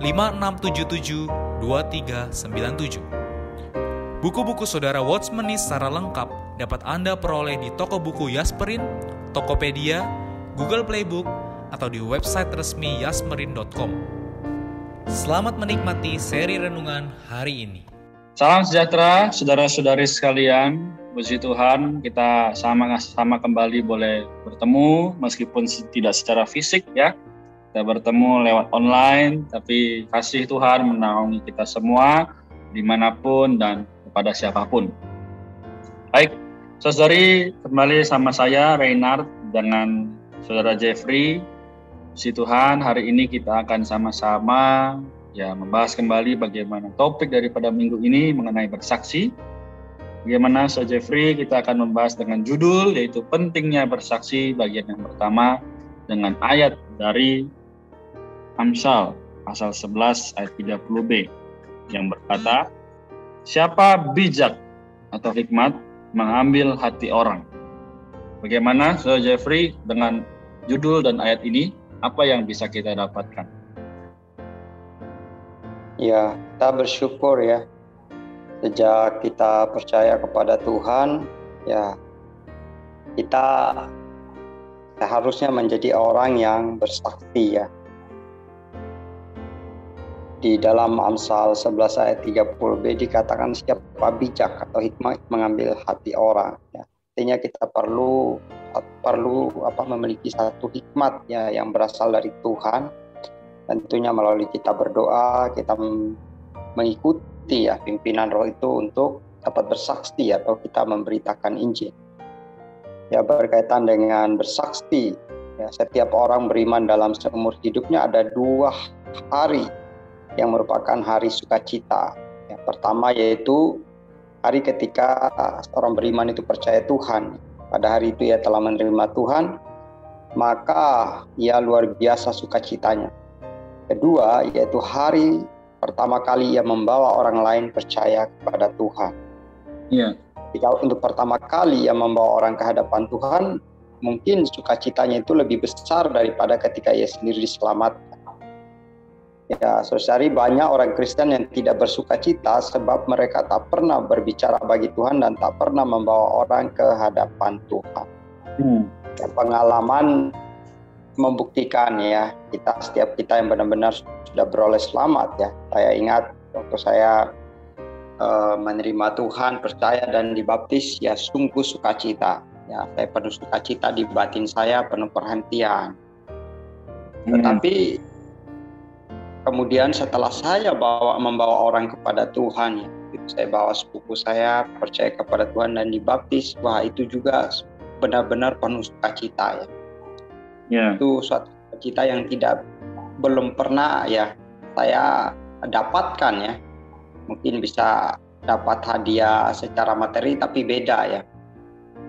5677 2397. Buku-buku saudara Watchmeni secara lengkap dapat Anda peroleh di toko buku Yasmerin, Tokopedia, Google Playbook, atau di website resmi yasmerin.com. Selamat menikmati seri renungan hari ini. Salam sejahtera, saudara-saudari sekalian. Puji Tuhan, kita sama-sama kembali boleh bertemu, meskipun tidak secara fisik ya, kita bertemu lewat online, tapi kasih Tuhan menaungi kita semua di mana pun dan kepada siapa pun. Baik, saudari kembali sama saya Reynard dengan saudara Jeffrey. Si Tuhan, hari ini kita akan sama-sama ya membahas kembali bagaimana topik daripada minggu ini mengenai bersaksi. Bagaimana Saudara Jeffrey kita akan membahas dengan judul yaitu pentingnya bersaksi bagian yang pertama dengan ayat dari Amsal pasal 11 ayat 30b yang berkata, Siapa bijak atau hikmat mengambil hati orang. Bagaimana Saudara Jeffrey dengan judul dan ayat ini, apa yang bisa kita dapatkan? Ya, kita bersyukur ya. Sejak kita percaya kepada Tuhan, ya kita seharusnya menjadi orang yang bersaksi ya di dalam Amsal 11 ayat 30b dikatakan siapa bijak atau hikmah mengambil hati orang ya. Artinya kita perlu perlu apa memiliki satu hikmat ya yang berasal dari Tuhan. Tentunya melalui kita berdoa, kita mengikuti ya pimpinan roh itu untuk dapat bersaksi atau kita memberitakan Injil. Ya berkaitan dengan bersaksi, ya setiap orang beriman dalam seumur hidupnya ada dua hari yang merupakan hari sukacita. Yang pertama yaitu hari ketika seorang beriman itu percaya Tuhan. Pada hari itu ia telah menerima Tuhan, maka ia luar biasa sukacitanya. Kedua yaitu hari pertama kali ia membawa orang lain percaya kepada Tuhan. Iya. Jika untuk pertama kali ia membawa orang ke hadapan Tuhan, mungkin sukacitanya itu lebih besar daripada ketika ia sendiri diselamatkan. Ya, saudari banyak orang Kristen yang tidak bersuka cita sebab mereka tak pernah berbicara bagi Tuhan dan tak pernah membawa orang ke hadapan Tuhan. Hmm. Ya, pengalaman membuktikan ya kita setiap kita yang benar-benar sudah beroleh selamat ya. Saya ingat waktu saya uh, menerima Tuhan, percaya dan dibaptis ya sungguh sukacita. Ya, saya penuh sukacita di batin saya, penuh perhentian. Hmm. Tetapi kemudian setelah saya bawa membawa orang kepada Tuhan ya saya bawa sepupu saya percaya kepada Tuhan dan dibaptis wah itu juga benar-benar penuh sukacita ya. Yeah. itu suatu cita yang tidak belum pernah ya saya dapatkan ya. Mungkin bisa dapat hadiah secara materi tapi beda ya.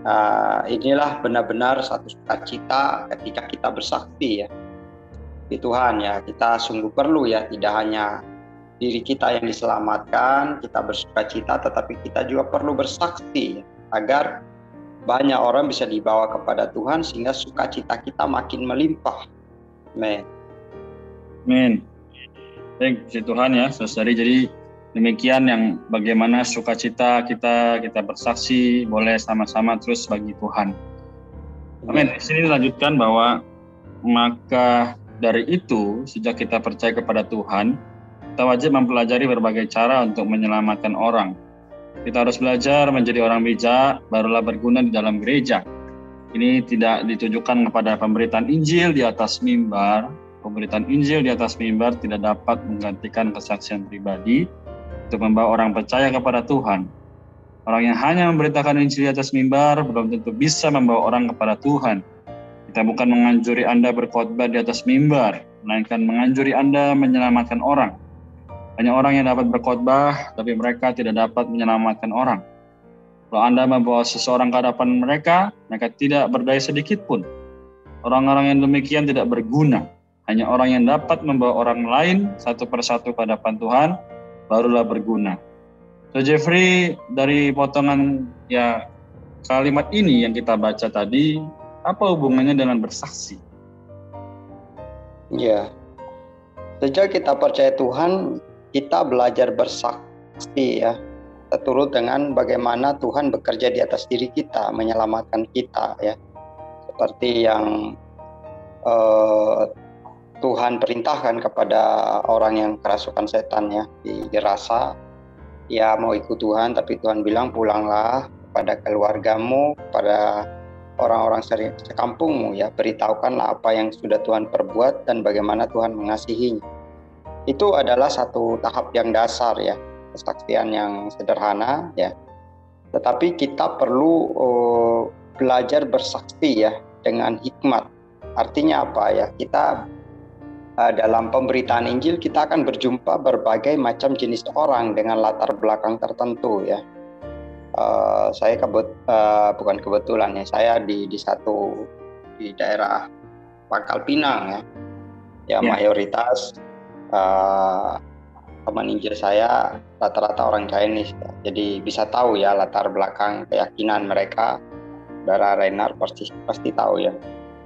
Uh, inilah benar-benar satu sukacita ketika kita bersaksi ya di Tuhan ya kita sungguh perlu ya tidak hanya diri kita yang diselamatkan kita bersuka cita tetapi kita juga perlu bersaksi agar banyak orang bisa dibawa kepada Tuhan sehingga sukacita kita makin melimpah. Amin. Amin. Baik, Tuhan ya, saudari. Jadi demikian yang bagaimana sukacita kita kita bersaksi boleh sama-sama terus bagi Tuhan. Amin. Di sini dilanjutkan bahwa maka dari itu, sejak kita percaya kepada Tuhan, kita wajib mempelajari berbagai cara untuk menyelamatkan orang. Kita harus belajar menjadi orang bijak, barulah berguna di dalam gereja. Ini tidak ditujukan kepada pemberitaan Injil di atas mimbar. Pemberitaan Injil di atas mimbar tidak dapat menggantikan kesaksian pribadi untuk membawa orang percaya kepada Tuhan. Orang yang hanya memberitakan Injil di atas mimbar belum tentu bisa membawa orang kepada Tuhan. Kita bukan menganjuri Anda berkhotbah di atas mimbar, melainkan menganjuri Anda menyelamatkan orang. Hanya orang yang dapat berkhotbah, tapi mereka tidak dapat menyelamatkan orang. Kalau Anda membawa seseorang ke hadapan mereka, mereka tidak berdaya sedikit pun. Orang-orang yang demikian tidak berguna. Hanya orang yang dapat membawa orang lain satu persatu ke hadapan Tuhan, barulah berguna. So Jeffrey, dari potongan ya kalimat ini yang kita baca tadi, apa hubungannya dengan bersaksi? Ya, sejak kita percaya Tuhan, kita belajar bersaksi ya. Turut dengan bagaimana Tuhan bekerja di atas diri kita menyelamatkan kita ya. Seperti yang uh, Tuhan perintahkan kepada orang yang kerasukan setan ya di dirasa ya mau ikut Tuhan tapi Tuhan bilang pulanglah kepada keluargamu pada orang-orang sekampungmu ya. Beritahukanlah apa yang sudah Tuhan perbuat dan bagaimana Tuhan mengasihinya. Itu adalah satu tahap yang dasar ya. Kesaksian yang sederhana ya. Tetapi kita perlu uh, belajar bersaksi ya dengan hikmat. Artinya apa ya? Kita uh, dalam pemberitaan Injil kita akan berjumpa berbagai macam jenis orang dengan latar belakang tertentu ya uh, saya kebet uh, bukan kebetulan ya saya di di satu di daerah Pangkal Pinang ya ya, ya. mayoritas uh, teman injil saya rata-rata orang Chinese jadi bisa tahu ya latar belakang keyakinan mereka Dara Renar pasti pasti tahu ya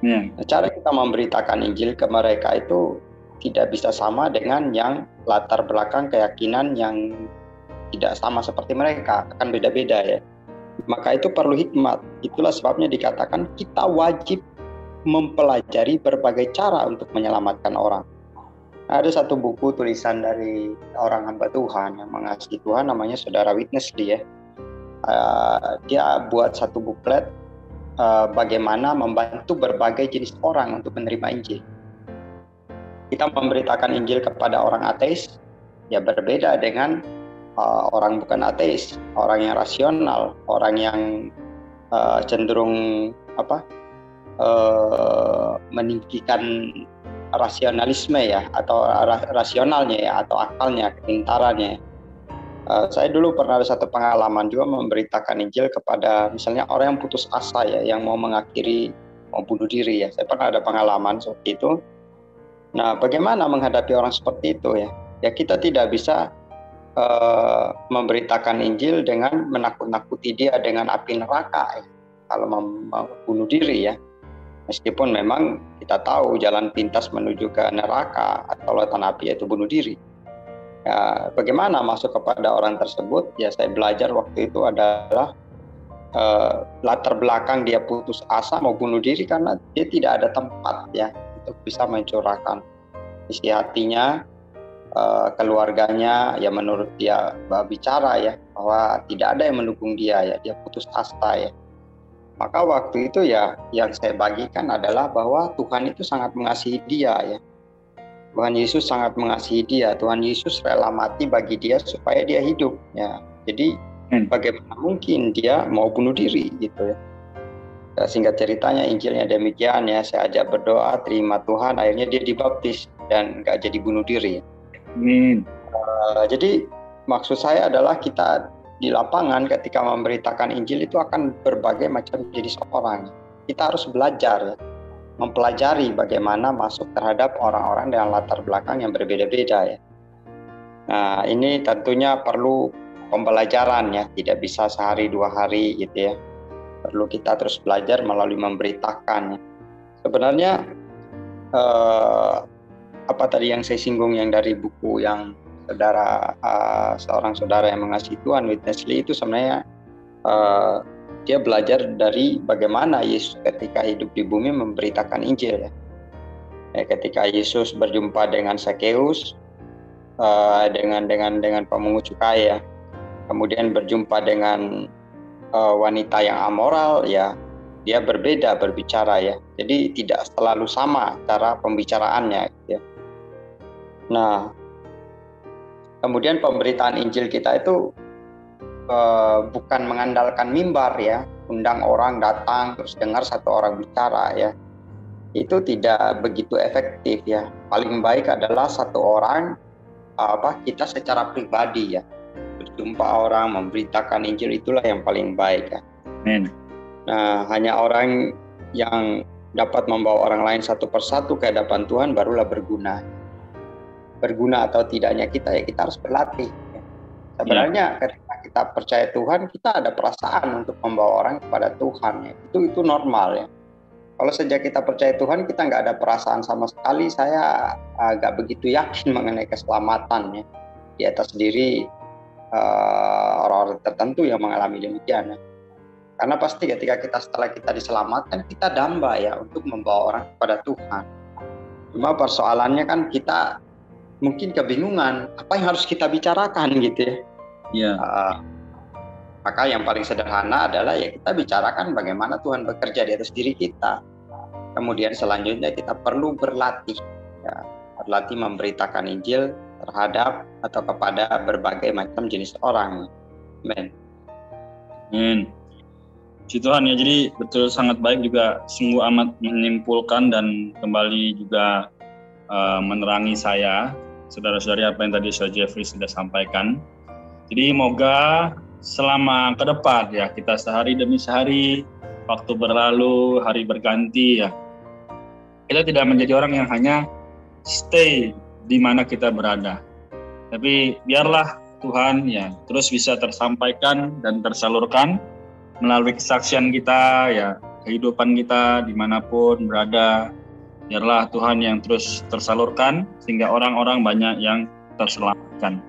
hmm. cara kita memberitakan Injil ke mereka itu tidak bisa sama dengan yang latar belakang keyakinan yang tidak sama seperti mereka akan beda-beda ya maka itu perlu hikmat itulah sebabnya dikatakan kita wajib mempelajari berbagai cara untuk menyelamatkan orang ada satu buku tulisan dari orang hamba Tuhan yang mengasihi Tuhan namanya Saudara Witness dia. Uh, dia buat satu buklet uh, bagaimana membantu berbagai jenis orang untuk menerima Injil. Kita memberitakan Injil kepada orang ateis, ya berbeda dengan uh, orang bukan ateis, orang yang rasional, orang yang uh, cenderung apa uh, meninggikan rasionalisme ya atau rasionalnya ya atau akalnya kepintarannya. Uh, saya dulu pernah ada satu pengalaman juga memberitakan Injil kepada misalnya orang yang putus asa ya yang mau mengakhiri mau bunuh diri ya. Saya pernah ada pengalaman seperti itu. Nah bagaimana menghadapi orang seperti itu ya? Ya kita tidak bisa uh, memberitakan Injil dengan menakut-nakuti dia dengan api neraka ya kalau mau bunuh diri ya Meskipun memang kita tahu jalan pintas menuju ke neraka atau lautan api yaitu bunuh diri. Ya, bagaimana masuk kepada orang tersebut? Ya saya belajar waktu itu adalah uh, latar belakang dia putus asa mau bunuh diri karena dia tidak ada tempat ya untuk bisa mencurahkan isi hatinya, uh, keluarganya ya menurut dia bicara ya bahwa tidak ada yang mendukung dia ya dia putus asa ya maka waktu itu ya yang saya bagikan adalah bahwa Tuhan itu sangat mengasihi dia ya. Tuhan Yesus sangat mengasihi dia. Tuhan Yesus rela mati bagi dia supaya dia hidup ya. Jadi hmm. bagaimana mungkin dia mau bunuh diri gitu ya. ya singkat ceritanya Injilnya demikian ya. Saya ajak berdoa terima Tuhan. Akhirnya dia dibaptis dan nggak jadi bunuh diri. Hmm. Uh, jadi maksud saya adalah kita di lapangan ketika memberitakan Injil itu akan berbagai macam jenis orang. Kita harus belajar, mempelajari bagaimana masuk terhadap orang-orang dengan latar belakang yang berbeda-beda ya. Nah ini tentunya perlu pembelajaran ya, tidak bisa sehari dua hari gitu ya. Perlu kita terus belajar melalui memberitakan. Ya. Sebenarnya eh, apa tadi yang saya singgung yang dari buku yang saudara uh, seorang saudara yang mengasihi Tuhan Witness Lee itu sebenarnya uh, dia belajar dari bagaimana Yesus ketika hidup di bumi memberitakan Injil ya. ya ketika Yesus berjumpa dengan Sakeus uh, dengan dengan dengan pemungut cukai ya. Kemudian berjumpa dengan uh, wanita yang amoral ya. Dia berbeda berbicara ya. Jadi tidak selalu sama cara pembicaraannya ya nah kemudian pemberitaan Injil kita itu uh, bukan mengandalkan mimbar ya. Undang orang datang terus dengar satu orang bicara ya. Itu tidak begitu efektif ya. Paling baik adalah satu orang apa kita secara pribadi ya. Berjumpa orang memberitakan Injil itulah yang paling baik ya. Amen. nah hanya orang yang dapat membawa orang lain satu persatu ke hadapan Tuhan barulah berguna berguna atau tidaknya kita ya kita harus berlatih ya. sebenarnya ya. ketika kita percaya Tuhan kita ada perasaan untuk membawa orang kepada Tuhan ya. itu itu normal ya kalau sejak kita percaya Tuhan, kita nggak ada perasaan sama sekali. Saya agak begitu yakin mengenai keselamatan ya. Di atas diri uh, orang-orang tertentu yang mengalami demikian ya. Karena pasti ketika kita setelah kita diselamatkan, kita damba ya untuk membawa orang kepada Tuhan. Cuma persoalannya kan kita mungkin kebingungan apa yang harus kita bicarakan gitu ya. Iya. Uh, maka yang paling sederhana adalah ya kita bicarakan bagaimana Tuhan bekerja di atas diri kita. Kemudian selanjutnya kita perlu berlatih, ya, berlatih memberitakan Injil terhadap atau kepada berbagai macam jenis orang. Amin. Amin. Si Tuhan ya, jadi betul sangat baik juga sungguh amat menyimpulkan dan kembali juga uh, menerangi saya, saudara-saudari apa yang tadi Saudara Jeffrey sudah sampaikan. Jadi moga selama ke depan ya kita sehari demi sehari waktu berlalu hari berganti ya kita tidak menjadi orang yang hanya stay di mana kita berada tapi biarlah Tuhan ya terus bisa tersampaikan dan tersalurkan melalui kesaksian kita ya kehidupan kita di mana pun berada biarlah Tuhan yang terus tersalurkan sehingga orang-orang banyak yang terselamatkan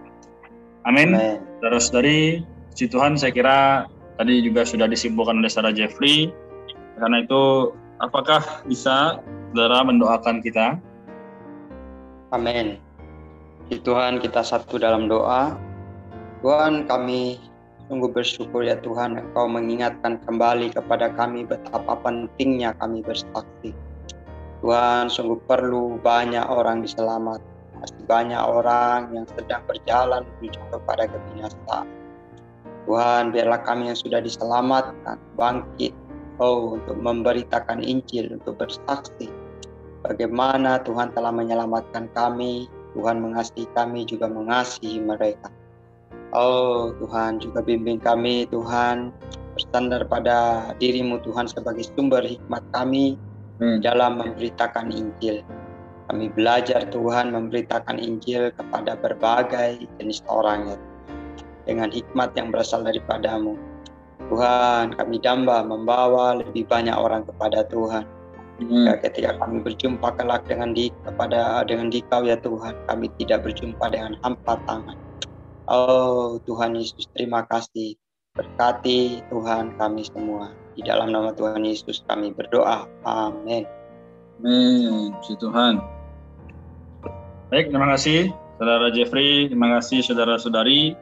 amin terus dari Puji Tuhan saya kira tadi juga sudah disimpulkan oleh Saudara Jeffrey. Karena itu apakah bisa saudara mendoakan kita? Amin. Puji Tuhan kita satu dalam doa. Tuhan kami sungguh bersyukur ya Tuhan Engkau mengingatkan kembali kepada kami betapa pentingnya kami bersaksi. Tuhan sungguh perlu banyak orang diselamat. Masih banyak orang yang sedang berjalan menuju kepada kebinasaan Tuhan, biarlah kami yang sudah diselamatkan bangkit, oh untuk memberitakan Injil, untuk bersaksi bagaimana Tuhan telah menyelamatkan kami, Tuhan mengasihi kami juga mengasihi mereka. Oh Tuhan juga bimbing kami Tuhan bersandar pada dirimu Tuhan sebagai sumber hikmat kami hmm. dalam memberitakan Injil. Kami belajar Tuhan memberitakan Injil kepada berbagai jenis orang ya dengan hikmat yang berasal daripadamu. Tuhan, kami damba membawa lebih banyak orang kepada Tuhan. Hmm. ketika kami berjumpa kelak dengan di kepada dengan dikau ya Tuhan, kami tidak berjumpa dengan hampa tangan. Oh Tuhan Yesus, terima kasih. Berkati Tuhan kami semua. Di dalam nama Tuhan Yesus kami berdoa. Amin. Amin. Puji Tuhan. Baik, terima kasih Saudara Jeffrey, terima kasih saudara-saudari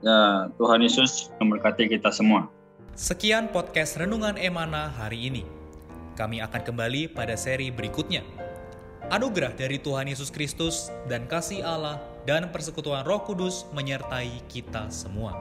Ya, Tuhan Yesus memberkati kita semua. Sekian podcast Renungan Emana hari ini. Kami akan kembali pada seri berikutnya. Anugerah dari Tuhan Yesus Kristus dan kasih Allah dan persekutuan Roh Kudus menyertai kita semua.